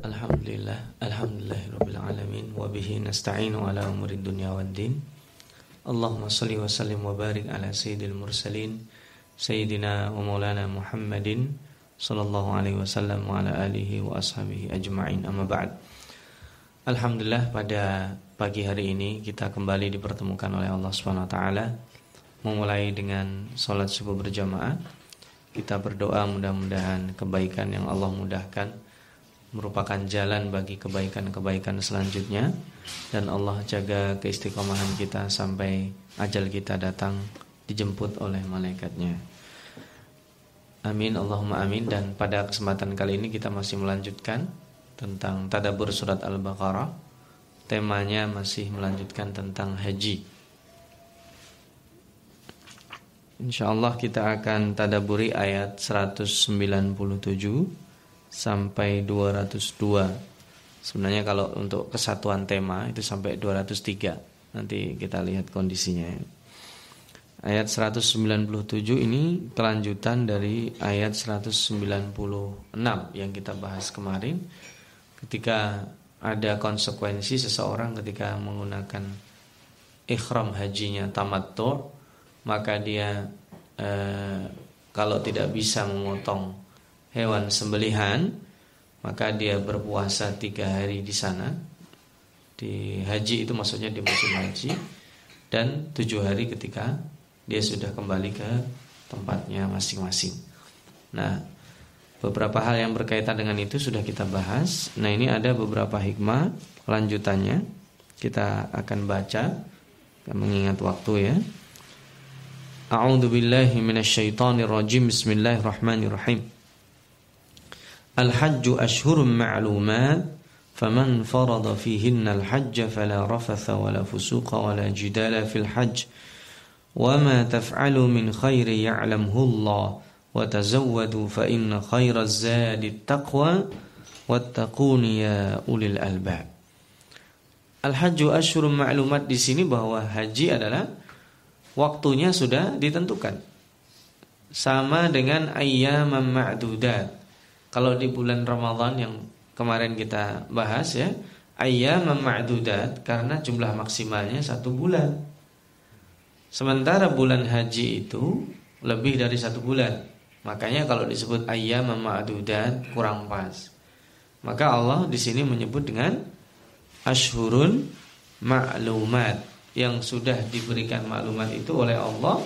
Alhamdulillah Alhamdulillahirabbil alamin wa bihi nasta'inu ala umurid dunya waddin. Allahumma salli wa sallim wa barik ala sayyidil mursalin sayyidina wa maulana Muhammadin sallallahu alaihi wasallam wa ala alihi wa ashabihi ajma'in amma ba'd. Alhamdulillah pada pagi hari ini kita kembali dipertemukan oleh Allah Subhanahu wa taala memulai dengan salat subuh berjamaah. Kita berdoa mudah-mudahan kebaikan yang Allah mudahkan merupakan jalan bagi kebaikan-kebaikan selanjutnya dan Allah jaga keistiqomahan kita sampai ajal kita datang dijemput oleh malaikatnya. Amin Allahumma amin dan pada kesempatan kali ini kita masih melanjutkan tentang tadabur surat Al-Baqarah. Temanya masih melanjutkan tentang haji. Insya Allah kita akan tadaburi ayat 197 sampai 202. Sebenarnya kalau untuk kesatuan tema itu sampai 203. Nanti kita lihat kondisinya. Ayat 197 ini kelanjutan dari ayat 196 yang kita bahas kemarin ketika ada konsekuensi seseorang ketika menggunakan ikhram hajinya tamattu maka dia eh, kalau tidak bisa memotong hewan sembelihan maka dia berpuasa tiga hari di sana di haji itu maksudnya di musim haji dan tujuh hari ketika dia sudah kembali ke tempatnya masing-masing. Nah, beberapa hal yang berkaitan dengan itu sudah kita bahas. Nah, ini ada beberapa hikmah lanjutannya. Kita akan baca mengingat waktu ya. A'udzu billahi minasyaitonir rajim. Bismillahirrahmanirrahim. الحج أشهر معلومات فمن فرض فيهن الحج فلا رفث ولا فسوق ولا جدال في الحج وما تفعل من خير يعلمه الله وتزودوا فإن خير الزاد التقوى واتقون يا أولي الألباب Al-Hajju Ashurun Ma'lumat di sini bahwa haji adalah waktunya sudah ditentukan. Sama dengan ayyam ma'dudat. Kalau di bulan Ramadan yang kemarin kita bahas ya, ayyam ma'dudat karena jumlah maksimalnya satu bulan. Sementara bulan haji itu lebih dari satu bulan. Makanya kalau disebut ayyam ma'dudat kurang pas. Maka Allah di sini menyebut dengan ashurun ma'lumat yang sudah diberikan maklumat itu oleh Allah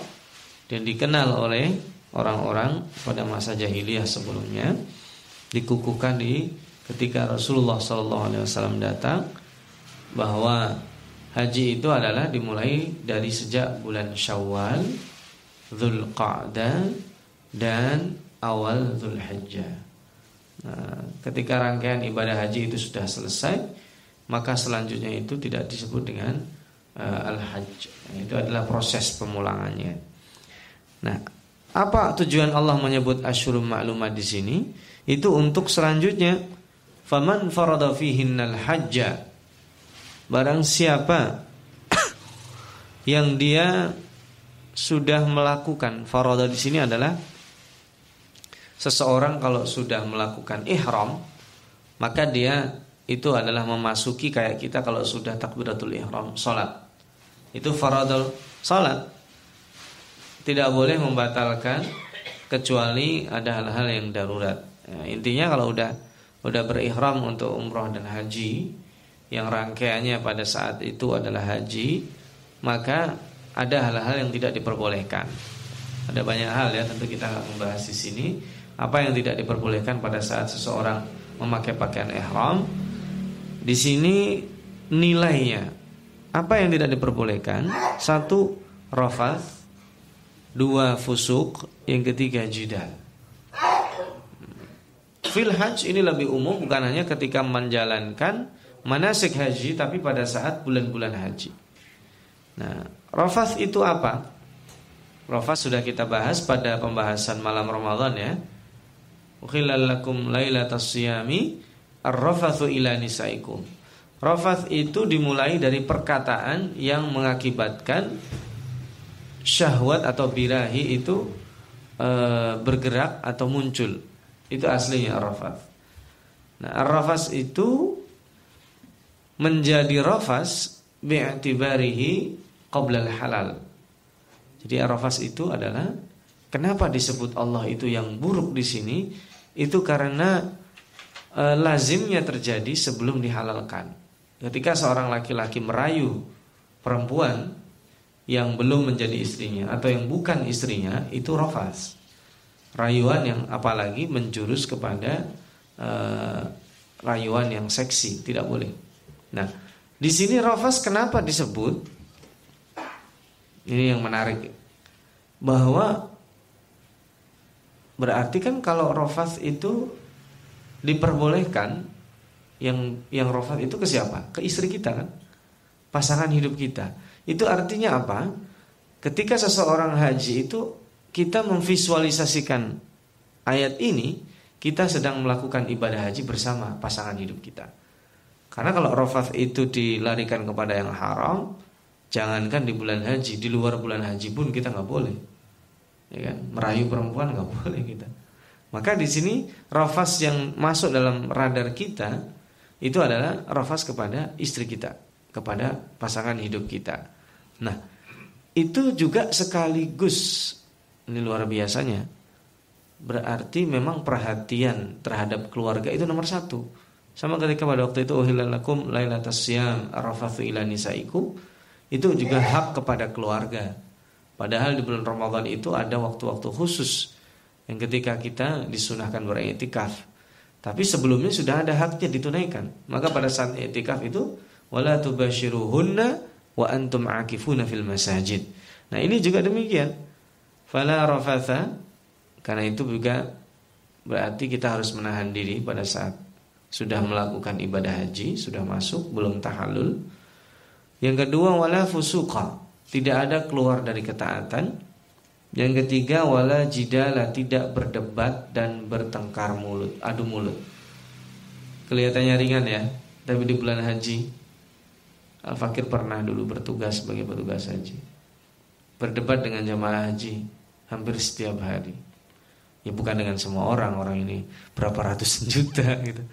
dan dikenal oleh orang-orang pada masa jahiliyah sebelumnya dikukuhkan di ketika Rasulullah SAW datang bahwa haji itu adalah dimulai dari sejak bulan Syawal, Dzulqa'dah dan awal Dzulhijjah. Nah, ketika rangkaian ibadah haji itu sudah selesai, maka selanjutnya itu tidak disebut dengan uh, al-hajj. Itu adalah proses pemulangannya. Nah, apa tujuan Allah menyebut asyurum maklumat di sini? Itu untuk selanjutnya. Faman farada fihinnal hajja. Barang siapa yang dia sudah melakukan. Farada di sini adalah seseorang kalau sudah melakukan ihram maka dia itu adalah memasuki kayak kita kalau sudah takbiratul ihram salat itu faradul salat tidak boleh membatalkan kecuali ada hal-hal yang darurat Ya, intinya kalau udah udah berihram untuk umroh dan haji yang rangkaiannya pada saat itu adalah haji, maka ada hal-hal yang tidak diperbolehkan. Ada banyak hal ya, tentu kita membahas di sini apa yang tidak diperbolehkan pada saat seseorang memakai pakaian ihram. Di sini nilainya apa yang tidak diperbolehkan? Satu rafath, dua fusuk, yang ketiga jidal fil hajj ini lebih umum bukan hanya ketika menjalankan manasik haji tapi pada saat bulan-bulan haji. Nah, rafas itu apa? Rafas sudah kita bahas pada pembahasan malam Ramadan ya. Ukhilalakum lailatas siyami ar-rafathu ila nisaikum. Rafas itu dimulai dari perkataan yang mengakibatkan syahwat atau birahi itu e, bergerak atau muncul itu aslinya Arafat. Nah, ar-rafas itu menjadi rafas bi'tibarihi qabla halal. Jadi ar-rafas itu adalah kenapa disebut Allah itu yang buruk di sini? Itu karena e, lazimnya terjadi sebelum dihalalkan. Ketika seorang laki-laki merayu perempuan yang belum menjadi istrinya atau yang bukan istrinya itu rafas. Rayuan yang apalagi menjurus kepada e, rayuan yang seksi, tidak boleh. Nah, di sini rafas kenapa disebut? Ini yang menarik bahwa berarti kan kalau rafas itu diperbolehkan yang yang rafat itu ke siapa? Ke istri kita kan? Pasangan hidup kita. Itu artinya apa? Ketika seseorang haji itu kita memvisualisasikan ayat ini, kita sedang melakukan ibadah haji bersama pasangan hidup kita. Karena kalau rafat itu dilarikan kepada yang haram, jangankan di bulan haji, di luar bulan haji pun kita nggak boleh. Ya kan? Merayu perempuan nggak boleh kita. Maka di sini rafas yang masuk dalam radar kita itu adalah rafas kepada istri kita, kepada pasangan hidup kita. Nah, itu juga sekaligus ini luar biasanya. Berarti memang perhatian terhadap keluarga itu nomor satu. Sama ketika pada waktu itu uhilalakum lailatas arafathu ila itu juga hak kepada keluarga. Padahal di bulan Ramadan itu ada waktu-waktu khusus yang ketika kita disunahkan beriktikaf. Tapi sebelumnya sudah ada haknya ditunaikan. Maka pada saat iktikaf itu wala tubashiruhunna wa antum akifuna fil masajid. Nah, ini juga demikian. Fala rafatha karena itu juga berarti kita harus menahan diri pada saat sudah melakukan ibadah haji, sudah masuk belum tahallul. Yang kedua wala fusuqa, tidak ada keluar dari ketaatan yang ketiga wala jidala tidak berdebat dan bertengkar mulut, adu mulut. Kelihatannya ringan ya, tapi di bulan haji Al Fakir pernah dulu bertugas sebagai petugas haji. Berdebat dengan jamaah haji hampir setiap hari. Ya bukan dengan semua orang, orang ini berapa ratus juta gitu.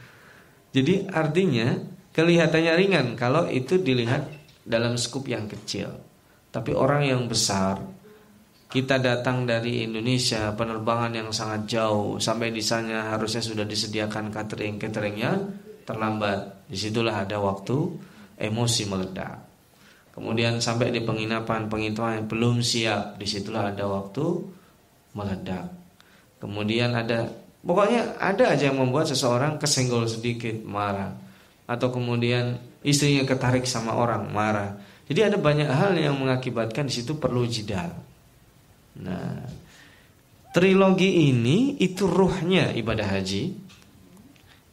Jadi artinya kelihatannya ringan kalau itu dilihat dalam skup yang kecil. Tapi orang yang besar kita datang dari Indonesia penerbangan yang sangat jauh sampai di sana harusnya sudah disediakan catering cateringnya terlambat di situlah ada waktu emosi meledak kemudian sampai di penginapan penginapan yang belum siap di situlah ada waktu meledak. Kemudian ada pokoknya ada aja yang membuat seseorang kesenggol sedikit marah. Atau kemudian istrinya ketarik sama orang marah. Jadi ada banyak hal yang mengakibatkan di situ perlu jidal Nah, trilogi ini itu ruhnya ibadah haji.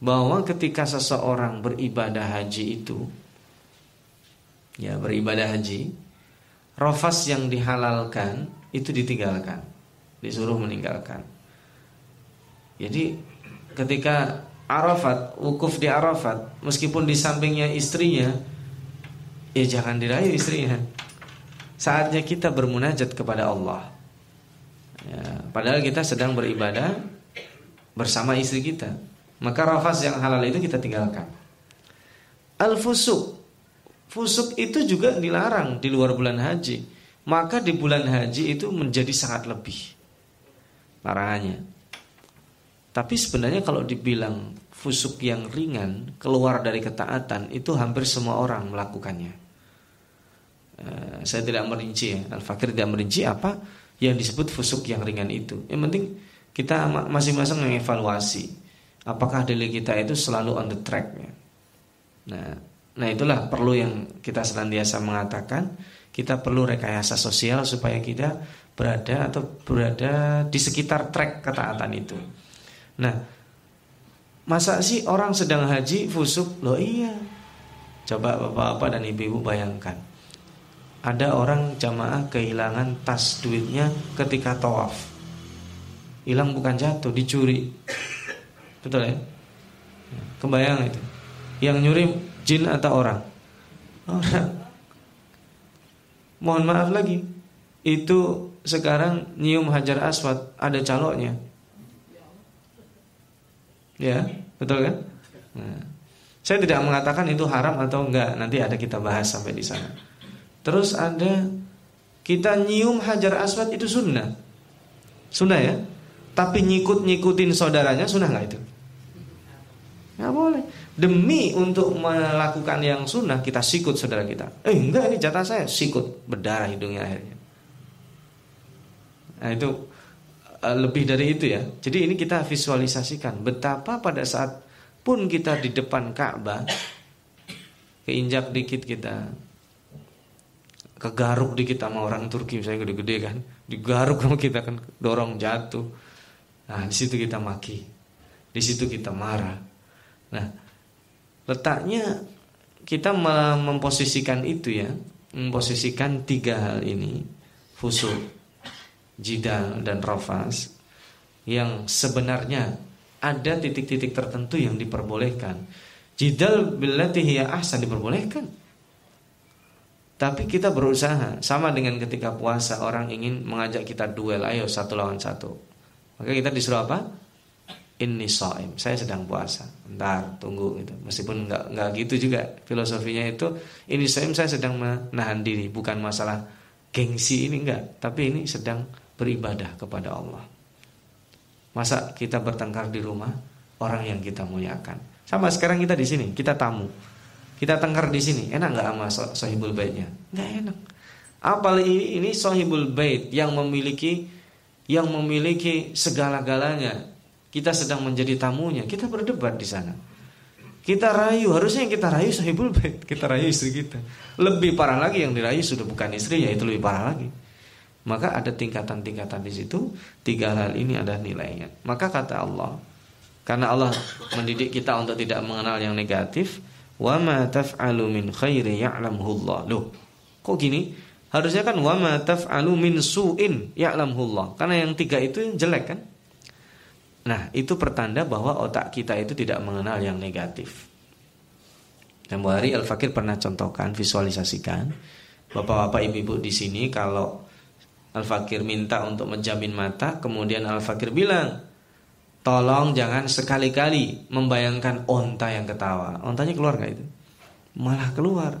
Bahwa ketika seseorang beribadah haji itu ya beribadah haji rofas yang dihalalkan itu ditinggalkan disuruh meninggalkan. Jadi ketika Arafat wukuf di Arafat meskipun di sampingnya istrinya ya jangan dirayu istrinya. Saatnya kita bermunajat kepada Allah. Ya, Padahal kita sedang beribadah Bersama istri kita. Maka rafas yang halal itu kita tinggalkan. Al-fusuk. Fusuk itu juga dilarang di luar bulan haji Maka di bulan haji itu menjadi sangat lebih Larangannya Tapi sebenarnya kalau dibilang Fusuk yang ringan Keluar dari ketaatan Itu hampir semua orang melakukannya uh, Saya tidak merinci ya Al-Fakir tidak merinci apa yang disebut fusuk yang ringan itu. Yang penting kita masing-masing mengevaluasi apakah diri kita itu selalu on the track. Nah, nah itulah perlu yang kita senantiasa mengatakan kita perlu rekayasa sosial supaya kita berada atau berada di sekitar track ketaatan itu. Nah, masa sih orang sedang haji fusuk? Loh iya. Coba bapak-bapak dan ibu-ibu bayangkan ada orang jamaah kehilangan tas duitnya ketika tawaf. Hilang bukan jatuh, dicuri. Betul ya? Kebayang itu. Yang nyuri jin atau orang? Orang. Mohon maaf lagi. Itu sekarang nyium hajar aswad ada caloknya. Ya, betul kan? Nah, saya tidak mengatakan itu haram atau enggak, nanti ada kita bahas sampai di sana. Terus ada kita nyium hajar aswad itu sunnah. Sunnah ya. Tapi nyikut-nyikutin saudaranya sunnah nggak itu? Nggak boleh. Demi untuk melakukan yang sunnah kita sikut saudara kita. Eh enggak ini jatah saya sikut berdarah hidungnya akhirnya. Nah itu uh, lebih dari itu ya. Jadi ini kita visualisasikan betapa pada saat pun kita di depan Ka'bah keinjak dikit kita kegaruk dikit sama orang Turki misalnya gede-gede kan digaruk sama kita kan dorong jatuh nah di situ kita maki di situ kita marah nah letaknya kita memposisikan itu ya memposisikan tiga hal ini fusuk jidal dan rofas yang sebenarnya ada titik-titik tertentu yang diperbolehkan jidal billati hiya ahsan diperbolehkan tapi kita berusaha sama dengan ketika puasa orang ingin mengajak kita duel, ayo satu lawan satu. Maka kita disuruh apa? Ini soim, saya sedang puasa. Bentar, tunggu gitu. Meskipun nggak nggak gitu juga filosofinya itu. Ini soim saya sedang menahan diri, bukan masalah gengsi ini enggak, tapi ini sedang beribadah kepada Allah. Masa kita bertengkar di rumah orang yang kita muliakan. Sama sekarang kita di sini, kita tamu. Kita tengkar di sini, enak nggak sama sahibul baitnya? Nggak enak. Apalagi ini sahibul bait yang memiliki yang memiliki segala-galanya. Kita sedang menjadi tamunya, kita berdebat di sana. Kita rayu, harusnya yang kita rayu sahibul bait, kita rayu istri kita. Lebih parah lagi yang dirayu sudah bukan istri, ya itu lebih parah lagi. Maka ada tingkatan-tingkatan di situ. Tiga hal ini ada nilainya. Maka kata Allah, karena Allah mendidik kita untuk tidak mengenal yang negatif, wa ma taf'alu min khairi ya'lamhu Allah. Loh, kok gini? Harusnya kan wa ma taf'alu min su'in ya'lamhu Allah. Karena yang tiga itu jelek kan? Nah, itu pertanda bahwa otak kita itu tidak mengenal yang negatif. Dan Hari Al-Fakir pernah contohkan, visualisasikan Bapak-bapak ibu-ibu di sini kalau Al-Fakir minta untuk menjamin mata, kemudian Al-Fakir bilang, Tolong jangan sekali-kali membayangkan onta yang ketawa. Ontanya keluar nggak itu? Malah keluar.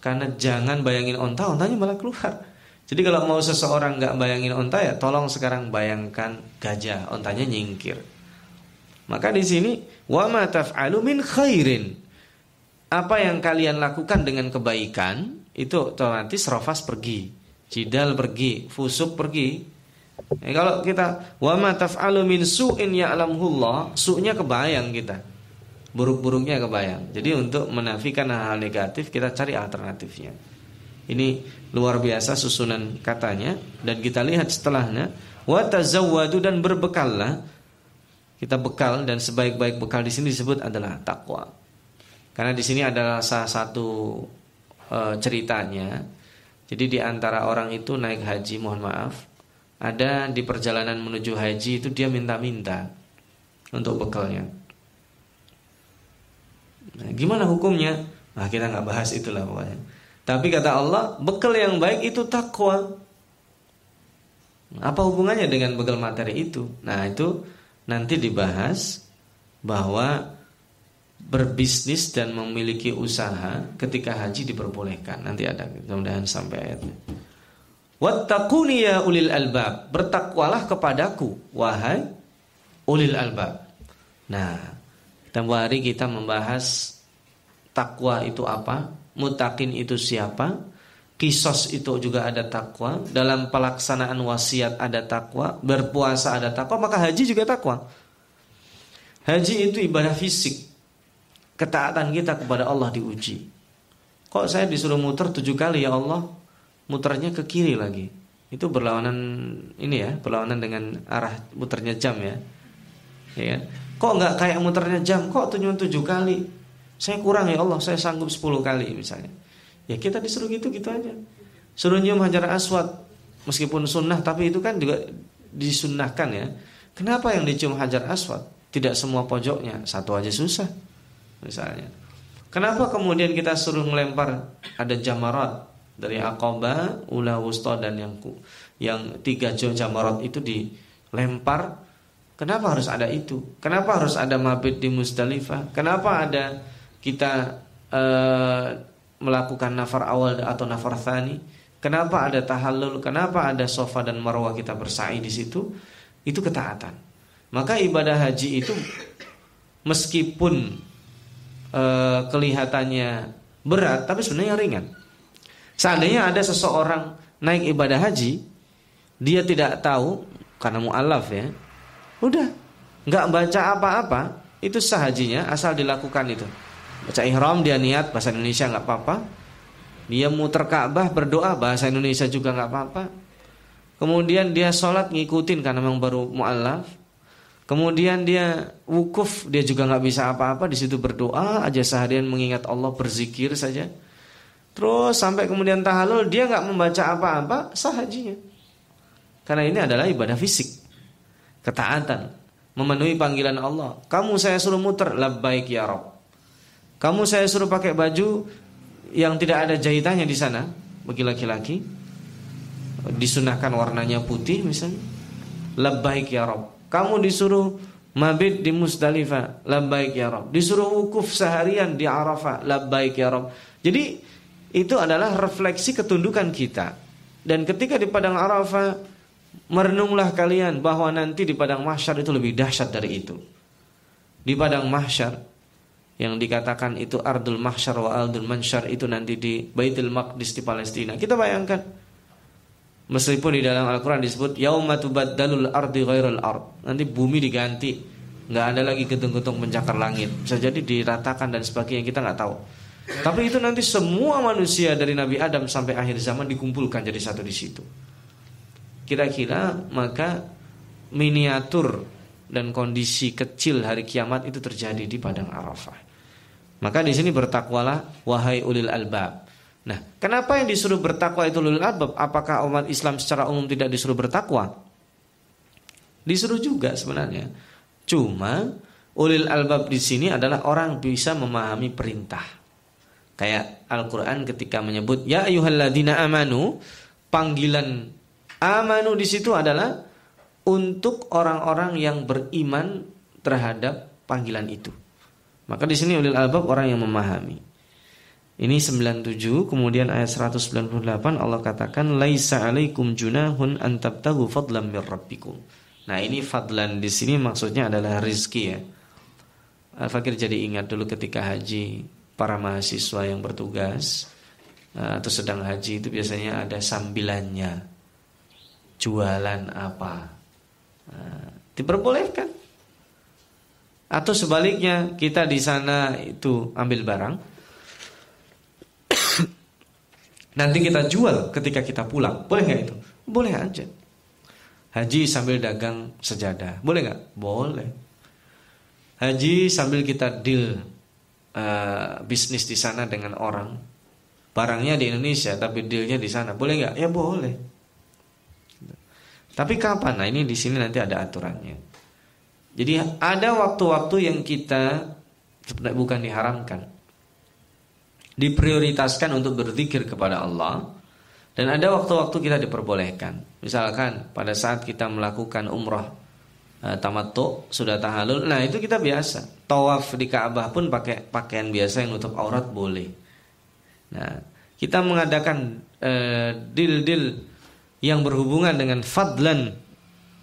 Karena jangan bayangin onta, ontanya malah keluar. Jadi kalau mau seseorang nggak bayangin onta ya, tolong sekarang bayangkan gajah, ontanya nyingkir. Maka di sini wa ma taf'alu khairin. Apa yang kalian lakukan dengan kebaikan itu otomatis rofas pergi, jidal pergi, fusuk pergi, Ya, kalau kita wa ma taf'alu min su'in ya'lamullah, su'nya kebayang kita. Buruk-buruknya kebayang. Jadi untuk menafikan hal-hal negatif kita cari alternatifnya. Ini luar biasa susunan katanya dan kita lihat setelahnya wa tazawwadu dan berbekallah. Kita bekal dan sebaik-baik bekal di sini disebut adalah takwa. Karena di sini adalah salah satu e, ceritanya. Jadi di antara orang itu naik haji, mohon maaf, ada di perjalanan menuju haji itu dia minta-minta untuk bekalnya. Nah, gimana hukumnya? Nah, kita nggak bahas itulah pokoknya. Tapi kata Allah, bekal yang baik itu takwa. Apa hubungannya dengan bekal materi itu? Nah, itu nanti dibahas bahwa berbisnis dan memiliki usaha ketika haji diperbolehkan. Nanti ada mudah-mudahan sampai ayatnya. Wattaquni ya ulil albab. Bertakwalah kepadaku wahai ulil albab. Nah, tempo hari kita membahas takwa itu apa, mutakin itu siapa, kisos itu juga ada takwa, dalam pelaksanaan wasiat ada takwa, berpuasa ada takwa, maka haji juga takwa. Haji itu ibadah fisik. Ketaatan kita kepada Allah diuji. Kok saya disuruh muter tujuh kali ya Allah? muternya ke kiri lagi. Itu berlawanan ini ya, berlawanan dengan arah muternya jam ya. Ya? Kok nggak kayak muternya jam? Kok tujuh tujuh kali? Saya kurang ya Allah, saya sanggup sepuluh kali misalnya. Ya kita disuruh gitu gitu aja. Suruh nyium hajar aswad meskipun sunnah tapi itu kan juga disunnahkan ya. Kenapa yang dicium hajar aswad? Tidak semua pojoknya, satu aja susah. Misalnya. Kenapa kemudian kita suruh melempar ada jamarat dari Aqaba, Ula Wusta dan yang yang tiga jamarat itu dilempar Kenapa harus ada itu? Kenapa harus ada mabit di Musdalifah? Kenapa ada kita uh, melakukan nafar awal atau nafar thani? Kenapa ada tahallul? Kenapa ada sofa dan marwah kita bersa'i di situ? Itu ketaatan. Maka ibadah haji itu meskipun uh, kelihatannya berat, tapi sebenarnya ringan. Seandainya ada seseorang naik ibadah haji, dia tidak tahu karena mualaf ya, udah nggak baca apa-apa, itu sah hajinya asal dilakukan itu. Baca ihram dia niat bahasa Indonesia nggak apa-apa. Dia muter Ka'bah berdoa bahasa Indonesia juga nggak apa-apa. Kemudian dia sholat ngikutin karena memang baru mualaf. Kemudian dia wukuf, dia juga nggak bisa apa-apa di situ berdoa aja seharian mengingat Allah berzikir saja. Terus sampai kemudian tahalul dia nggak membaca apa-apa sah hajinya. Karena ini adalah ibadah fisik. Ketaatan, memenuhi panggilan Allah. Kamu saya suruh muter labbaik ya Rob. Kamu saya suruh pakai baju yang tidak ada jahitannya di sana bagi laki-laki. Disunahkan warnanya putih misalnya. Labbaik ya Rob. Kamu disuruh mabit di Musdalifah, labbaik ya Rob. Disuruh wukuf seharian di Arafah, labbaik ya Rob. Jadi itu adalah refleksi ketundukan kita. Dan ketika di padang Arafah merenunglah kalian bahwa nanti di padang mahsyar itu lebih dahsyat dari itu. Di padang mahsyar yang dikatakan itu ardul mahsyar wa ardul mansyar itu nanti di Baitul Maqdis di Palestina. Kita bayangkan meskipun di dalam Al-Qur'an disebut yauma tubaddalul ardi ghairul ard. Nanti bumi diganti, nggak ada lagi gedung-gedung pencakar langit. Bisa jadi diratakan dan sebagainya kita nggak tahu. Tapi itu nanti semua manusia dari Nabi Adam sampai akhir zaman dikumpulkan jadi satu di situ. Kira-kira maka miniatur dan kondisi kecil hari kiamat itu terjadi di padang Arafah. Maka di sini bertakwalah wahai ulil albab. Nah, kenapa yang disuruh bertakwa itu ulil albab? Apakah umat Islam secara umum tidak disuruh bertakwa? Disuruh juga sebenarnya. Cuma ulil albab di sini adalah orang bisa memahami perintah. Kayak Al-Qur'an ketika menyebut ya ayyuhalladzina amanu, panggilan amanu di situ adalah untuk orang-orang yang beriman terhadap panggilan itu. Maka di sini ulil albab orang yang memahami. Ini 97 kemudian ayat 198 Allah katakan laisa alaikum junahun an tabtagu fadlan mir rabbikum. Nah, ini fadlan di sini maksudnya adalah rizki ya. Al-Fakir jadi ingat dulu ketika haji para mahasiswa yang bertugas eh, atau sedang haji itu biasanya ada sambilannya jualan apa eh, diperbolehkan atau sebaliknya kita di sana itu ambil barang. Nanti kita jual ketika kita pulang. Boleh nggak itu? Boleh aja. Haji sambil dagang sejadah. Boleh nggak? Boleh. Haji sambil kita deal uh, bisnis di sana dengan orang. Barangnya di Indonesia tapi dealnya di sana. Boleh nggak? Ya boleh. Tapi kapan? Nah ini di sini nanti ada aturannya jadi ada waktu-waktu yang kita bukan diharamkan. Diprioritaskan untuk berzikir kepada Allah dan ada waktu-waktu kita diperbolehkan. Misalkan pada saat kita melakukan umrah uh, tamattu sudah tahalul nah itu kita biasa. Tawaf di Ka'bah pun pakai pakaian biasa yang nutup aurat boleh. Nah kita mengadakan uh, deal-deal yang berhubungan dengan fadlan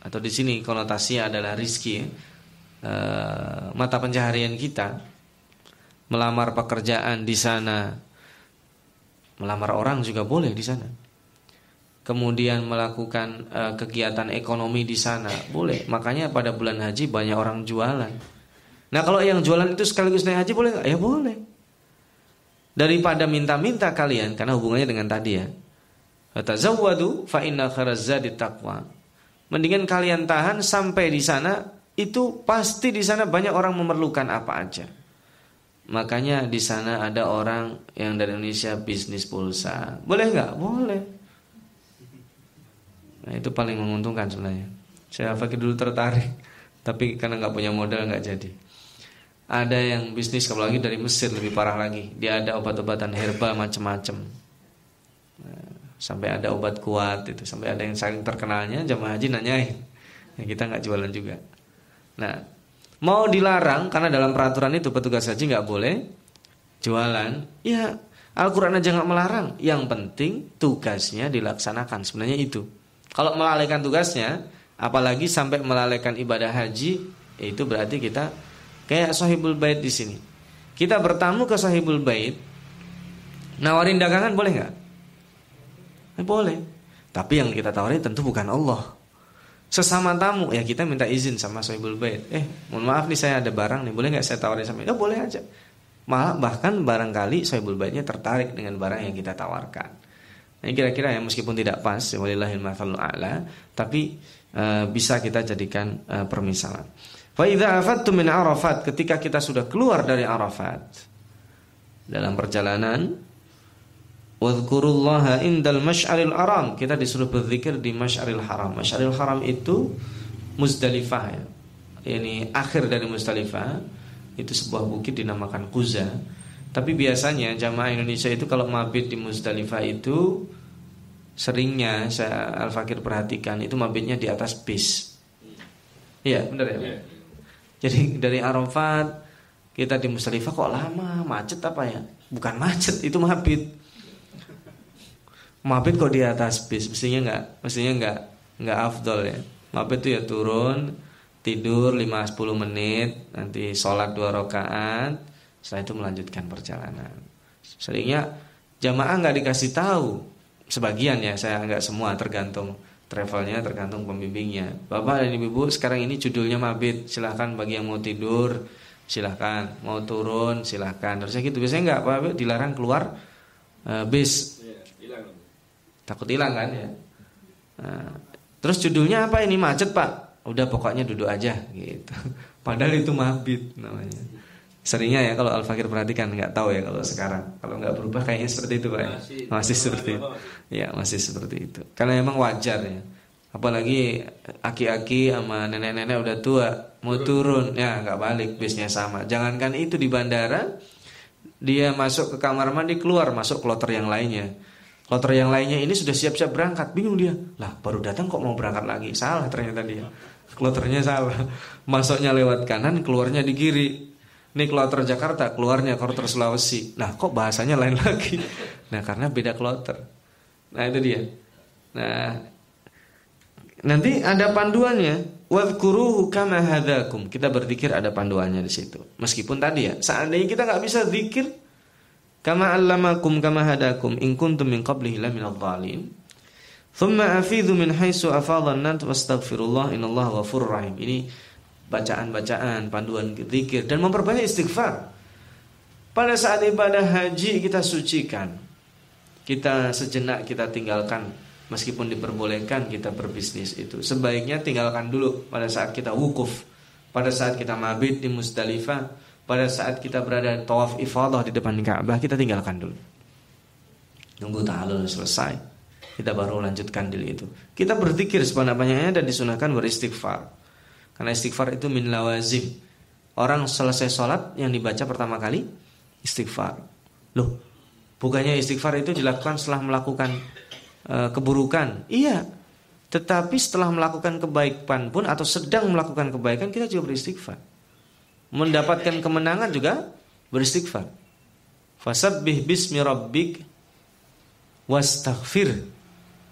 atau di sini konotasinya adalah rizki uh, mata pencaharian kita melamar pekerjaan di sana melamar orang juga boleh di sana kemudian melakukan uh, kegiatan ekonomi di sana, boleh. Makanya pada bulan haji banyak orang jualan. Nah kalau yang jualan itu sekaligus naik haji boleh? Ya boleh. Daripada minta-minta kalian karena hubungannya dengan tadi ya. Tazawwadu fa inna khairazadi taqwa. Mendingan kalian tahan sampai di sana itu pasti di sana banyak orang memerlukan apa aja. Makanya di sana ada orang yang dari Indonesia bisnis pulsa. Boleh nggak? Boleh. Nah itu paling menguntungkan sebenarnya. Saya fakir dulu tertarik, tapi karena nggak punya modal nggak jadi. Ada yang bisnis apalagi dari Mesir lebih parah lagi. Dia ada obat-obatan herbal macam-macam. Nah, sampai ada obat kuat itu, sampai ada yang saking terkenalnya jamaah haji nanyain. Ya, kita nggak jualan juga. Nah, mau dilarang karena dalam peraturan itu petugas haji nggak boleh jualan. Ya, Al-Quran aja nggak melarang. Yang penting tugasnya dilaksanakan. Sebenarnya itu. Kalau melalaikan tugasnya, apalagi sampai melalaikan ibadah haji, itu berarti kita kayak sahibul bait di sini. Kita bertamu ke sahibul bait, nawarin dagangan boleh nggak? Eh, boleh. Tapi yang kita tawarin tentu bukan Allah. Sesama tamu ya kita minta izin sama sahibul bait. Eh, mohon maaf nih saya ada barang nih, boleh nggak saya tawarin sama? Ya boleh aja. Malah bahkan barangkali sahibul baitnya tertarik dengan barang yang kita tawarkan. Nah, kira-kira ya meskipun tidak pas, walillahil mathalul a'la, tapi uh, bisa kita jadikan uh, permisalan. Fa idza min Arafat, ketika kita sudah keluar dari Arafat dalam perjalanan Wadhkurullaha indal masy'aril haram. Kita disuruh berzikir di masy'aril haram. Masy'aril haram itu Muzdalifah ya. Ini akhir dari Muzdalifah. Itu sebuah bukit dinamakan Kuza. Tapi biasanya jamaah Indonesia itu kalau mabit di Muzdalifah itu seringnya saya Al Fakir perhatikan itu mabitnya di atas bis. Iya, benar ya. Iya. Jadi dari Arafat kita di Muzdalifah kok lama, macet apa ya? Bukan macet, itu mabit. Mabit kok di atas bis, mestinya nggak, mestinya nggak nggak afdol ya. Mabit itu ya turun, tidur 5-10 menit, nanti sholat dua rakaat, setelah itu melanjutkan perjalanan. Seringnya jamaah nggak dikasih tahu, sebagian ya, saya nggak semua, tergantung travelnya, tergantung pembimbingnya. Bapak dan ibu sekarang ini judulnya mabit, silahkan bagi yang mau tidur, silahkan mau turun, silahkan. Terusnya gitu, biasanya nggak apa dilarang keluar uh, bis. Takut hilang kan ya. Nah, terus judulnya apa ini macet pak? Udah pokoknya duduk aja gitu. Padahal itu mabit namanya. Seringnya ya kalau Al-Fakir perhatikan nggak tahu ya kalau sekarang. Kalau nggak berubah kayaknya seperti itu Pak. Ya. Masih, masih seperti itu. Ya, masih seperti itu. Karena memang wajar ya. Apalagi aki-aki sama nenek-nenek udah tua mau turun ya nggak balik bisnya sama. Jangankan itu di bandara dia masuk ke kamar mandi keluar masuk kloter yang lainnya. Kloter yang lainnya ini sudah siap-siap berangkat, bingung dia. Lah, baru datang kok mau berangkat lagi. Salah ternyata dia. Kloternya salah. Masuknya lewat kanan, keluarnya di kiri. Ini kloter Jakarta, keluarnya kloter Sulawesi. Nah, kok bahasanya lain lagi? Nah, karena beda kloter. Nah, itu dia. Nah, nanti ada panduannya. Wadkuruhu kama hadakum. Kita berzikir ada panduannya di situ. Meskipun tadi ya, seandainya kita nggak bisa zikir, kama allamakum kama hadakum in kuntum min qablihi laminadh dhalim. Thumma afidhu min haitsu afadha an-nat wastaghfirullah innallaha ghafurur rahim. Ini bacaan-bacaan, panduan zikir dan memperbanyak istighfar. Pada saat ibadah haji kita sucikan. Kita sejenak kita tinggalkan meskipun diperbolehkan kita berbisnis itu. Sebaiknya tinggalkan dulu pada saat kita wukuf, pada saat kita mabit di Musdalifah, pada saat kita berada tawaf ifadah di depan Ka'bah, kita tinggalkan dulu. Nunggu tahalul selesai. Kita baru lanjutkan dulu itu. Kita berzikir sebanyak-banyaknya dan disunahkan beristighfar. Karena istighfar itu min lawazim. Orang selesai sholat yang dibaca pertama kali istighfar. Loh, bukannya istighfar itu dilakukan setelah melakukan e, keburukan? Iya. Tetapi setelah melakukan kebaikan pun atau sedang melakukan kebaikan kita juga beristighfar. Mendapatkan kemenangan juga beristighfar. Fasabbih bismi rabbik wastaghfir.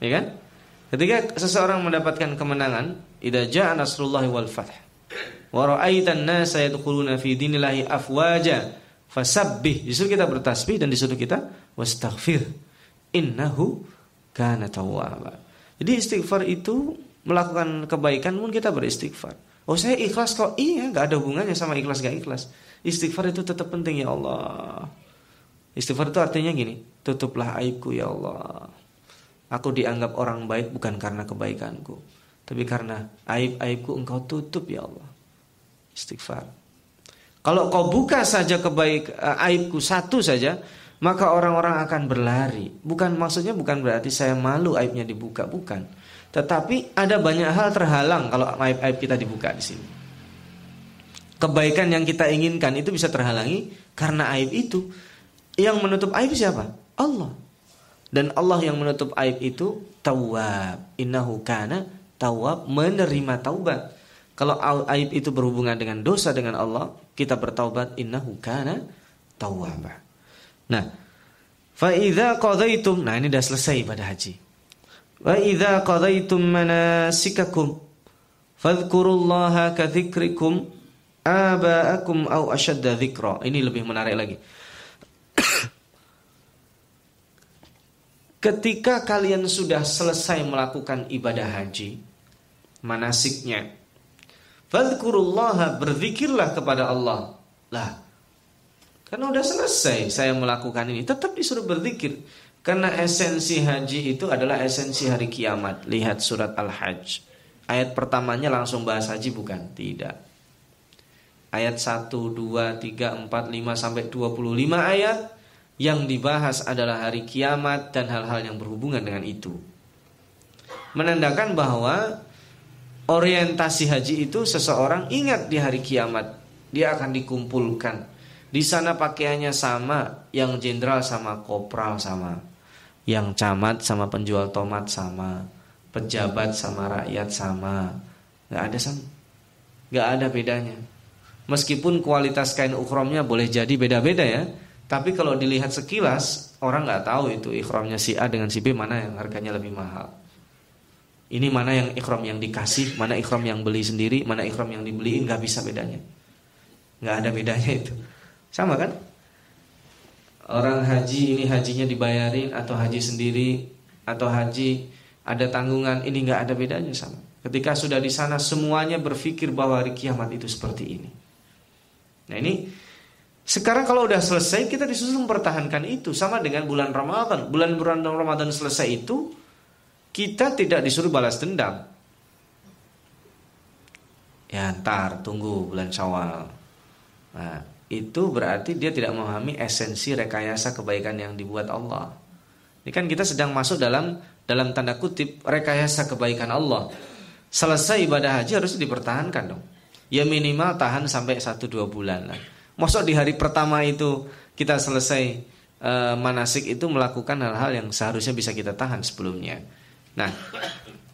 Ya kan? Ketika seseorang mendapatkan kemenangan, idza jaa nasrullahi wal fath wa ra'aitan nasa yadkhuluna fi dinillahi afwaja fasabbih disuruh kita bertasbih dan disuruh kita wastaghfir innahu kana tawwaba jadi istighfar itu melakukan kebaikan pun kita beristighfar oh saya ikhlas kok iya nggak ada hubungannya sama ikhlas gak ikhlas istighfar itu tetap penting ya Allah istighfar itu artinya gini tutuplah aibku ya Allah aku dianggap orang baik bukan karena kebaikanku tapi karena aib-aibku engkau tutup ya Allah. Istighfar. Kalau kau buka saja kebaik uh, aibku satu saja, maka orang-orang akan berlari. Bukan maksudnya bukan berarti saya malu aibnya dibuka, bukan. Tetapi ada banyak hal terhalang kalau aib-aib kita dibuka di sini. Kebaikan yang kita inginkan itu bisa terhalangi karena aib itu. Yang menutup aib siapa? Allah. Dan Allah yang menutup aib itu tawab. Innahu kana tawab menerima taubat. Kalau aib itu berhubungan dengan dosa dengan Allah, kita bertaubat innahu kana tawwaba. Nah, fa idza qadaitum, nah ini sudah selesai ibadah haji. Wa idza qadaitum manasikakum fadhkurullaha ka dzikrikum aba'akum au ashadda. Ini lebih menarik lagi. Ketika kalian sudah selesai melakukan ibadah haji, manasiknya, fadhkurullaha berzikirlah kepada Allah. Lah, karena udah selesai saya melakukan ini, tetap disuruh berzikir. Karena esensi haji itu adalah esensi hari kiamat. Lihat surat Al-Hajj. Ayat pertamanya langsung bahas haji bukan? Tidak. Ayat 1, 2, 3, 4, 5 sampai 25 ayat yang dibahas adalah hari kiamat dan hal-hal yang berhubungan dengan itu. Menandakan bahwa orientasi haji itu seseorang ingat di hari kiamat dia akan dikumpulkan. Di sana pakaiannya sama, yang jenderal sama kopral sama, yang camat sama penjual tomat sama, pejabat sama rakyat sama, nggak ada sama, nggak ada bedanya. Meskipun kualitas kain ukromnya boleh jadi beda-beda ya, tapi kalau dilihat sekilas orang nggak tahu itu ikhramnya si A dengan si B mana yang harganya lebih mahal. Ini mana yang ikhram yang dikasih, mana ikhram yang beli sendiri, mana ikhram yang dibeli nggak bisa bedanya. Nggak ada bedanya itu. Sama kan? Orang haji ini hajinya dibayarin atau haji sendiri atau haji ada tanggungan ini nggak ada bedanya sama. Ketika sudah di sana semuanya berpikir bahwa hari kiamat itu seperti ini. Nah ini sekarang kalau udah selesai kita disuruh mempertahankan itu sama dengan bulan Ramadan. Bulan-bulan Ramadan selesai itu kita tidak disuruh balas dendam. Ya ntar tunggu bulan Syawal. Nah, itu berarti dia tidak memahami esensi rekayasa kebaikan yang dibuat Allah. Ini kan kita sedang masuk dalam dalam tanda kutip rekayasa kebaikan Allah. Selesai ibadah haji harus dipertahankan dong. Ya minimal tahan sampai 1 2 bulan lah. Masuk di hari pertama itu kita selesai e, manasik itu melakukan hal-hal yang seharusnya bisa kita tahan sebelumnya. Nah,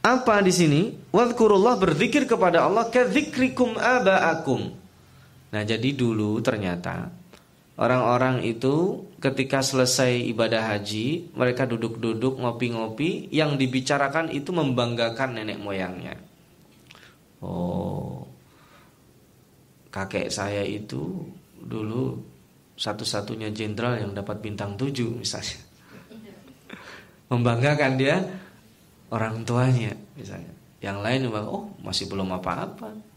apa di sini? Wadkurullah berzikir kepada Allah kadzikrikum aba'akum. Nah, jadi dulu ternyata orang-orang itu ketika selesai ibadah haji, mereka duduk-duduk ngopi-ngopi, yang dibicarakan itu membanggakan nenek moyangnya. Oh, kakek saya itu dulu satu-satunya jenderal yang dapat bintang tujuh misalnya. Membanggakan dia orang tuanya misalnya. Yang lain bilang, oh masih belum apa-apa.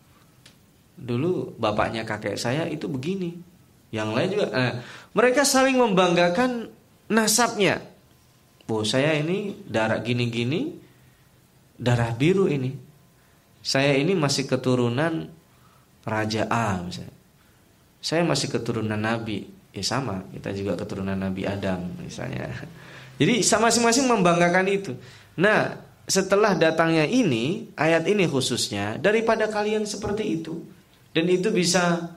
Dulu bapaknya kakek saya itu begini. Yang lain juga. Nah, mereka saling membanggakan nasabnya. Oh saya ini darah gini-gini, darah biru ini. Saya ini masih keturunan Raja A misalnya saya masih keturunan Nabi ya sama kita juga keturunan Nabi Adam misalnya jadi masing-masing membanggakan itu nah setelah datangnya ini ayat ini khususnya daripada kalian seperti itu dan itu bisa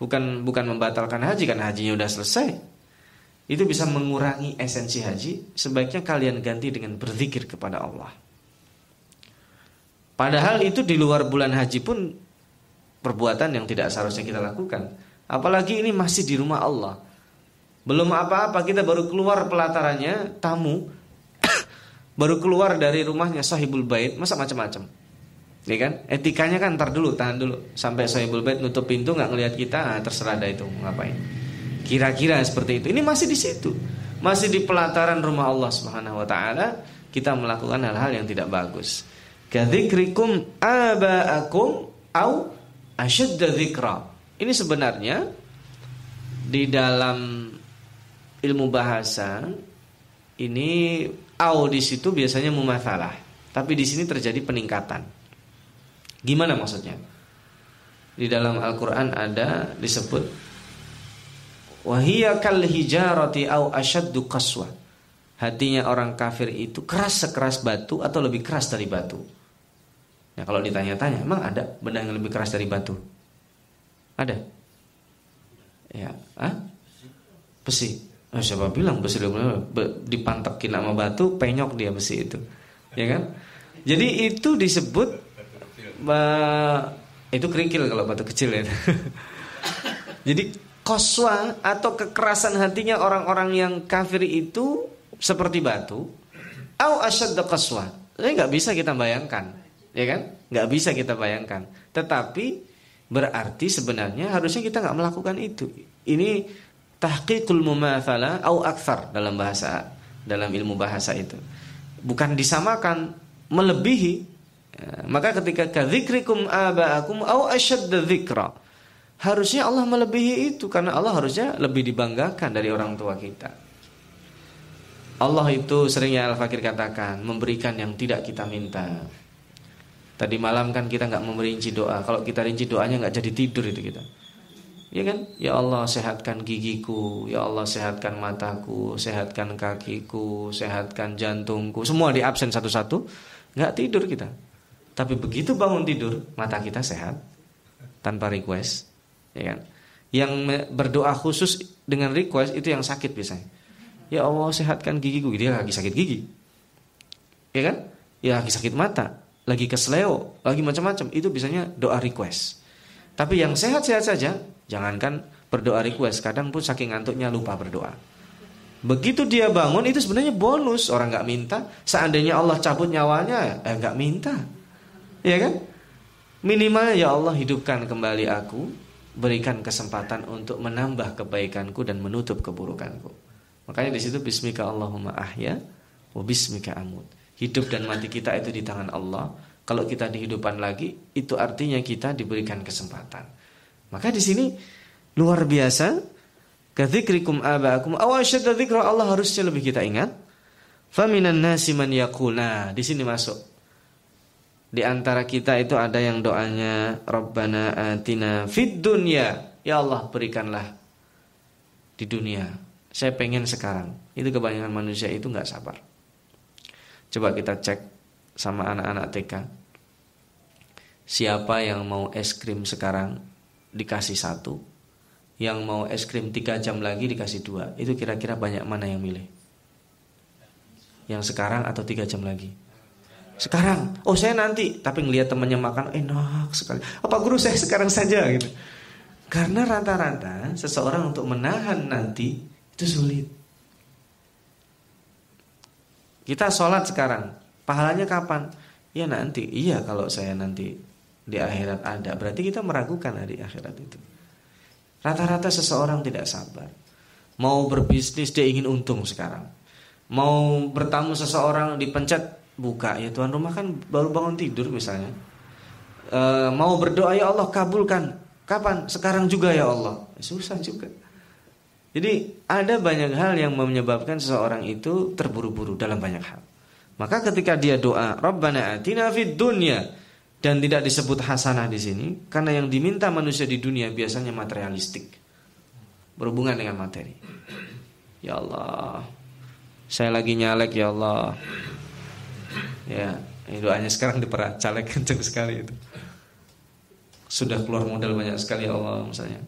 bukan bukan membatalkan haji karena hajinya udah selesai itu bisa mengurangi esensi haji sebaiknya kalian ganti dengan berzikir kepada Allah padahal itu di luar bulan haji pun perbuatan yang tidak seharusnya kita lakukan Apalagi ini masih di rumah Allah. Belum apa-apa kita baru keluar pelatarannya tamu baru keluar dari rumahnya sahibul bait masa macam-macam. Ya kan? Etikanya kan ntar dulu, tahan dulu sampai sahibul bait nutup pintu nggak ngelihat kita, nah, terserah dah itu ngapain. Kira-kira seperti itu. Ini masih di situ. Masih di pelataran rumah Allah Subhanahu wa taala kita melakukan hal-hal yang tidak bagus. Kadzikrikum aba'akum au asyadda. Ini sebenarnya di dalam ilmu bahasa ini au di situ biasanya mumatsalah, tapi di sini terjadi peningkatan. Gimana maksudnya? Di dalam Al-Qur'an ada disebut wahia kal hijarati au asyaddu qaswa. Hatinya orang kafir itu keras sekeras batu atau lebih keras dari batu. Nah, kalau ditanya-tanya, emang ada benda yang lebih keras dari batu? Ada? Ya, ah? Besi. Oh, siapa bilang besi dipantekin sama batu, penyok dia besi itu. Ya kan? Jadi itu disebut Itu kerikil kalau batu kecil ya. Jadi koswa atau kekerasan hatinya orang-orang yang kafir itu seperti batu. Au asyadda koswa. Ini nggak bisa kita bayangkan, ya kan? Nggak bisa kita bayangkan. Tetapi berarti sebenarnya harusnya kita nggak melakukan itu. Ini tahqiqul mumathala au akthar dalam bahasa dalam ilmu bahasa itu. Bukan disamakan melebihi. Ya, maka ketika kadzikrikum abaakum au asyadda dzikra. Harusnya Allah melebihi itu karena Allah harusnya lebih dibanggakan dari orang tua kita. Allah itu seringnya Al-Fakir katakan memberikan yang tidak kita minta. Tadi malam kan kita nggak memerinci doa. Kalau kita rinci doanya nggak jadi tidur itu kita. Ya kan? Ya Allah sehatkan gigiku, ya Allah sehatkan mataku, sehatkan kakiku, sehatkan jantungku. Semua di absen satu-satu, nggak tidur kita. Tapi begitu bangun tidur, mata kita sehat tanpa request, ya kan? Yang berdoa khusus dengan request itu yang sakit biasanya. Ya Allah sehatkan gigiku, dia lagi sakit gigi. Ya kan? Ya lagi sakit mata, lagi kesleo, lagi macam-macam. Itu biasanya doa request. Tapi yang sehat-sehat saja Jangankan berdoa request, kadang pun saking ngantuknya lupa berdoa. Begitu dia bangun itu sebenarnya bonus orang nggak minta. Seandainya Allah cabut nyawanya, eh nggak minta, ya kan? Minimal ya Allah hidupkan kembali aku, berikan kesempatan untuk menambah kebaikanku dan menutup keburukanku. Makanya di situ Bismika Allahumma ahya, wa Bismika amut. Hidup dan mati kita itu di tangan Allah. Kalau kita dihidupan lagi, itu artinya kita diberikan kesempatan. Maka di sini luar biasa kadzikrikum abaakum aw asyadda dzikra Allah harusnya lebih kita ingat. Faminan nasi man yaqulna. Di sini masuk. Di antara kita itu ada yang doanya Rabbana atina fid dunya. Ya Allah berikanlah di dunia. Saya pengen sekarang. Itu kebanyakan manusia itu nggak sabar. Coba kita cek sama anak-anak TK. Siapa yang mau es krim sekarang dikasih satu, yang mau es krim tiga jam lagi dikasih dua. Itu kira-kira banyak mana yang milih? Yang sekarang atau tiga jam lagi? Sekarang. Oh saya nanti. Tapi ngelihat temannya makan enak sekali. Apa guru saya sekarang saja gitu. Karena rata-rata seseorang untuk menahan nanti itu sulit. Kita sholat sekarang. Pahalanya kapan? Ya nanti. Iya kalau saya nanti di akhirat ada. Berarti kita meragukan hari akhirat itu. Rata-rata seseorang tidak sabar. Mau berbisnis dia ingin untung sekarang. Mau bertamu seseorang dipencet buka ya tuan rumah kan baru bangun tidur misalnya. E, mau berdoa ya Allah kabulkan. Kapan? Sekarang juga ya Allah. Susah juga. Jadi ada banyak hal yang menyebabkan seseorang itu terburu-buru dalam banyak hal. Maka ketika dia doa, Rabbana atina fid dunya dan tidak disebut hasanah di sini karena yang diminta manusia di dunia biasanya materialistik berhubungan dengan materi. Ya Allah, saya lagi nyalek ya Allah. Ya, doanya sekarang diperat caleg kenceng sekali itu. Sudah keluar modal banyak sekali ya Allah misalnya.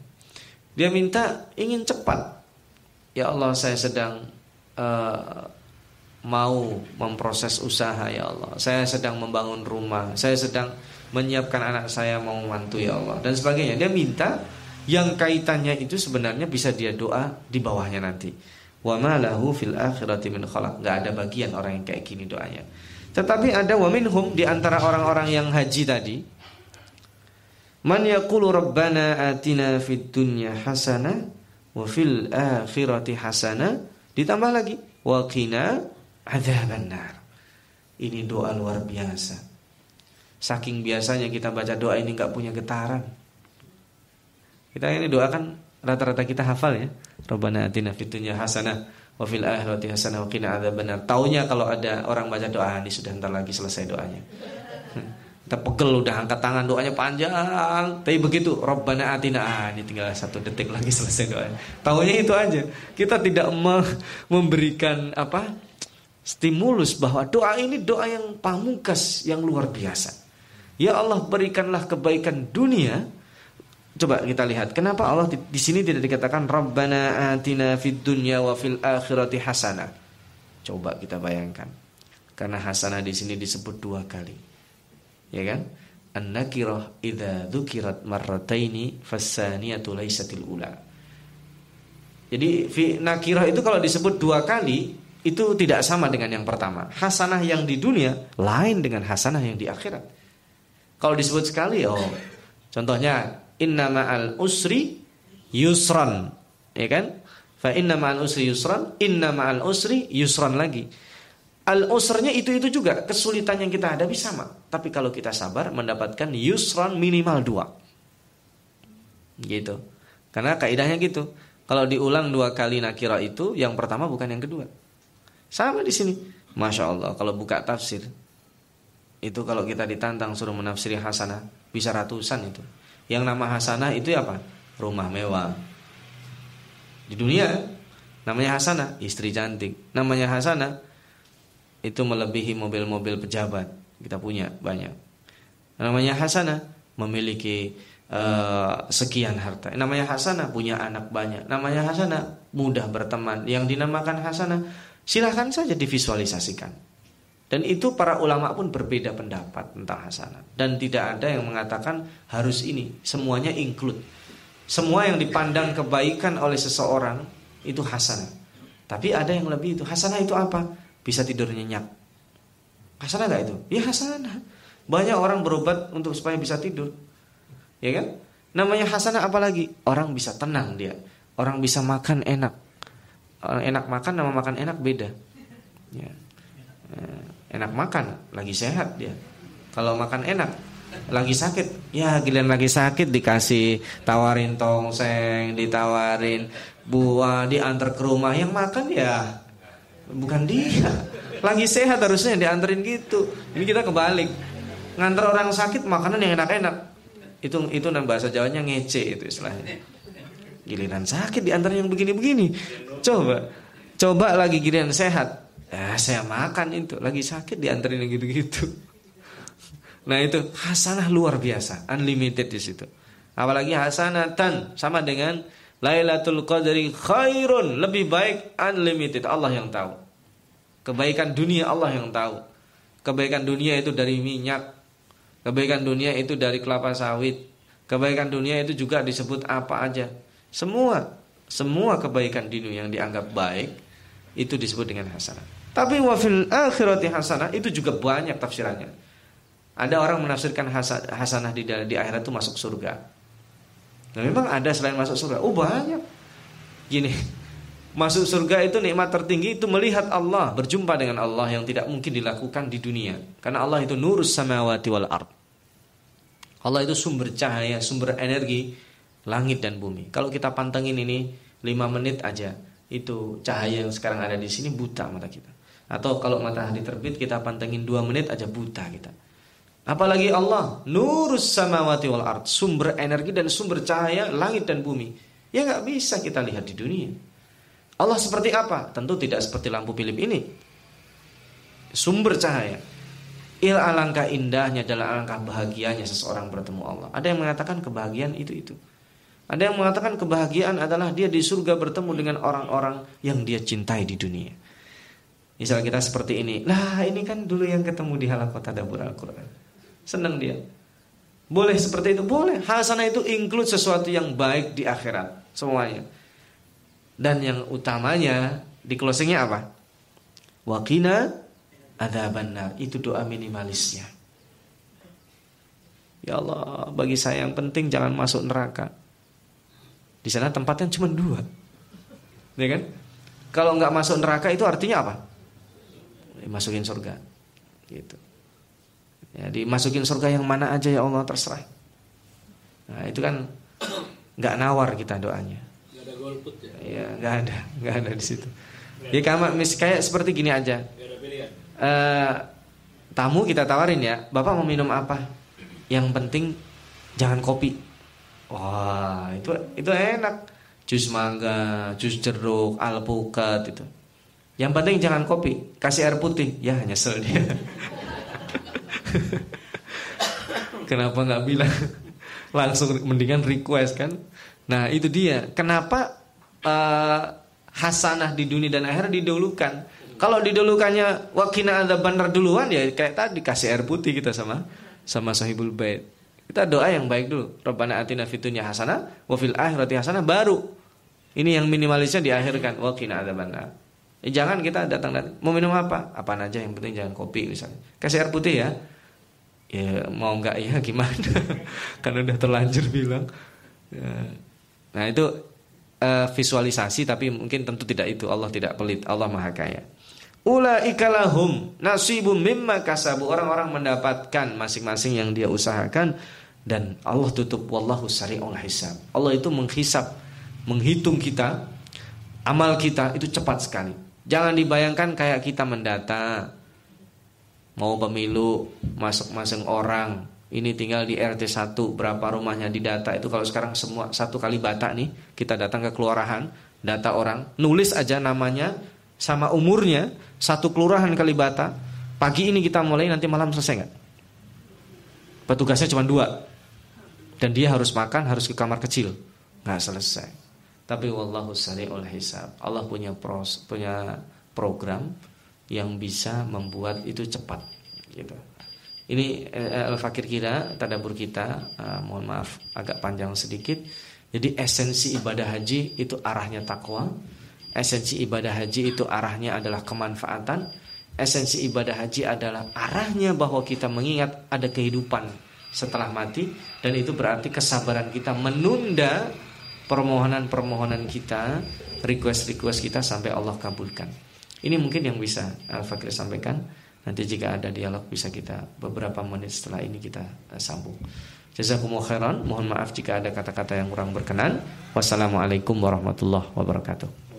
Dia minta ingin cepat. Ya Allah, saya sedang uh, mau memproses usaha ya Allah. Saya sedang membangun rumah, saya sedang menyiapkan anak saya mau mantu ya Allah dan sebagainya. Dia minta yang kaitannya itu sebenarnya bisa dia doa di bawahnya nanti. Wa ma lahu fil akhirati min khalaq. Ada bagian orang yang kayak gini doanya. Tetapi ada wa minhum di antara orang-orang yang haji tadi. Man yaqulu rabbana atina fid dunya hasanah wa fil akhirati hasanah ditambah lagi wa qina adzaban nar. Ini doa luar biasa. Saking biasanya kita baca doa ini nggak punya getaran. Kita ini doa kan rata-rata kita hafal ya. Rabbana atina fid dunya hasanah wa fil akhirati hasanah wa qina adzabannar. Taunya kalau ada orang baca doa ini sudah ntar lagi selesai doanya. Kita pegel udah angkat tangan doanya panjang, tapi begitu Rabbana atina ah, ini tinggal satu detik lagi selesai doanya. Taunya itu aja. Kita tidak memberikan apa stimulus bahwa doa ini doa yang pamungkas yang luar biasa. Ya Allah berikanlah kebaikan dunia. Coba kita lihat kenapa Allah di, di sini tidak dikatakan Rabbana atina fid dunya wa fil akhirati hasanah. Coba kita bayangkan. Karena hasanah di sini disebut dua kali. Ya kan? an-nakirah idza dzukirat marrataini fasaniyatu laisatil ula. Jadi fi nakirah itu kalau disebut dua kali itu tidak sama dengan yang pertama. Hasanah yang di dunia lain dengan hasanah yang di akhirat. Kalau disebut sekali oh contohnya inna ma'al usri yusran ya kan? Fa inna ma'al usri yusran, inna ma'al usri yusran lagi. Al usrnya itu itu juga kesulitan yang kita hadapi sama. Tapi kalau kita sabar mendapatkan yusran minimal dua. Gitu. Karena kaidahnya gitu. Kalau diulang dua kali nakira itu, yang pertama bukan yang kedua. Sama di sini. Masya Allah, kalau buka tafsir, itu kalau kita ditantang suruh menafsiri hasanah, bisa ratusan itu. Yang nama hasanah itu apa? Rumah mewah. Di dunia, namanya hasanah, istri cantik. Namanya hasanah, itu melebihi mobil-mobil pejabat kita punya banyak. Namanya hasanah memiliki uh, sekian harta. Namanya hasanah punya anak banyak. Namanya hasanah mudah berteman. Yang dinamakan hasanah silahkan saja divisualisasikan. Dan itu para ulama pun berbeda pendapat tentang hasanah. Dan tidak ada yang mengatakan harus ini. Semuanya include. Semua yang dipandang kebaikan oleh seseorang itu hasanah. Tapi ada yang lebih itu. Hasanah itu apa? bisa tidur nyenyak. Hasanah gak itu? Ya hasanah. Banyak orang berobat untuk supaya bisa tidur. Ya kan? Namanya hasanah apalagi? Orang bisa tenang dia. Orang bisa makan enak. Enak makan nama makan enak beda. Enak makan, lagi sehat dia. Kalau makan enak, lagi sakit, ya giliran lagi sakit dikasih tawarin tongseng, ditawarin buah, diantar ke rumah yang makan ya Bukan dia. Lagi sehat harusnya dianterin gitu. Ini kita kebalik. Ngantar orang sakit makanan yang enak-enak. Itu itu nama bahasa Jawanya ngece itu istilahnya. Giliran sakit diantar yang begini-begini. Coba. Coba lagi giliran sehat. Ya saya makan itu. Lagi sakit diantarin yang gitu-gitu. Nah itu hasanah luar biasa, unlimited di situ. Apalagi hasanatan sama dengan Lailatul Qadri khairun lebih baik unlimited Allah yang tahu. Kebaikan dunia Allah yang tahu. Kebaikan dunia itu dari minyak. Kebaikan dunia itu dari kelapa sawit. Kebaikan dunia itu juga disebut apa aja. Semua semua kebaikan dunia yang dianggap baik itu disebut dengan hasanah. Tapi wafil akhirati hasanah itu juga banyak tafsirannya. Ada orang menafsirkan hasanah di di akhirat itu masuk surga. Nah, memang ada selain masuk surga. Oh banyak. Gini, masuk surga itu nikmat tertinggi itu melihat Allah, berjumpa dengan Allah yang tidak mungkin dilakukan di dunia. Karena Allah itu nurus samawati wal ard. Allah itu sumber cahaya, sumber energi langit dan bumi. Kalau kita pantengin ini 5 menit aja, itu cahaya yang sekarang ada di sini buta mata kita. Atau kalau matahari terbit kita pantengin 2 menit aja buta kita. Apalagi Allah, nurus samawati wal ard, sumber energi dan sumber cahaya langit dan bumi. Ya nggak bisa kita lihat di dunia. Allah seperti apa? Tentu tidak seperti lampu Philip ini. Sumber cahaya. Il alangkah indahnya adalah alangkah bahagianya seseorang bertemu Allah. Ada yang mengatakan kebahagiaan itu itu. Ada yang mengatakan kebahagiaan adalah dia di surga bertemu dengan orang-orang yang dia cintai di dunia. Misal kita seperti ini. Nah ini kan dulu yang ketemu di halakota dabur Al-Quran. Senang dia. Boleh seperti itu? Boleh. Hasanah itu include sesuatu yang baik di akhirat. Semuanya. Dan yang utamanya di closingnya apa? Wakina ada benar. Itu doa minimalisnya. Ya Allah, bagi saya yang penting jangan masuk neraka. Di sana tempatnya cuma dua. Ya kan? Kalau nggak masuk neraka itu artinya apa? Masukin surga. Gitu. Ya, dimasukin surga yang mana aja ya Allah terserah. Nah, itu kan nggak nawar kita doanya. Gak ada golput ya? Iya, nggak ada, nggak ada di situ. Ya kayak mis kayak seperti gini aja. Uh, tamu kita tawarin ya, bapak mau minum apa? Yang penting jangan kopi. Wah itu itu enak. Jus mangga, jus jeruk, alpukat itu. Yang penting jangan kopi, kasih air putih. Ya nyesel dia. Kenapa nggak bilang langsung mendingan request kan? Nah itu dia. Kenapa uh, hasanah di dunia dan akhirat didulukan? Kalau didulukannya wakina ada bandar duluan ya kayak tadi kasih air putih kita sama sama sahibul bait. Kita doa yang baik dulu. Rabbana atina fid dunya hasanah wa fil akhirati hasanah baru. Ini yang minimalisnya diakhirkan. Wa qina adzabannar. Eh, jangan kita datang datang mau minum apa? Apa aja yang penting jangan kopi misalnya. Kasih air putih ya. Ya mau enggak ya gimana? Karena udah terlanjur bilang. Ya. Nah itu uh, visualisasi tapi mungkin tentu tidak itu. Allah tidak pelit. Allah maha kaya. Ulaika lahum nasibum mimma kasabu. Orang-orang mendapatkan masing-masing yang dia usahakan dan Allah tutup wallahu sari'ul hisab. Allah itu menghisap, menghitung kita, amal kita itu cepat sekali. Jangan dibayangkan kayak kita mendata. Mau pemilu masuk-masing orang. Ini tinggal di RT 1 berapa rumahnya didata itu kalau sekarang semua satu kali bata nih kita datang ke kelurahan data orang nulis aja namanya sama umurnya satu kelurahan Kalibata pagi ini kita mulai nanti malam selesai nggak? Petugasnya cuma dua. Dan dia harus makan harus ke kamar kecil. Nggak selesai. Tapi wallahu sari'ul hisab. Allah punya pros, punya program yang bisa membuat itu cepat gitu. Ini eh, al-fakir kita, tadabur kita, uh, mohon maaf agak panjang sedikit. Jadi esensi ibadah haji itu arahnya takwa, Esensi ibadah haji itu arahnya adalah kemanfaatan. Esensi ibadah haji adalah arahnya bahwa kita mengingat ada kehidupan setelah mati dan itu berarti kesabaran kita menunda permohonan-permohonan kita, request-request kita sampai Allah kabulkan. Ini mungkin yang bisa Al-Fakir sampaikan. Nanti jika ada dialog bisa kita beberapa menit setelah ini kita eh, sambung. Jazakumullah khairan. Mohon maaf jika ada kata-kata yang kurang berkenan. Wassalamualaikum warahmatullahi wabarakatuh.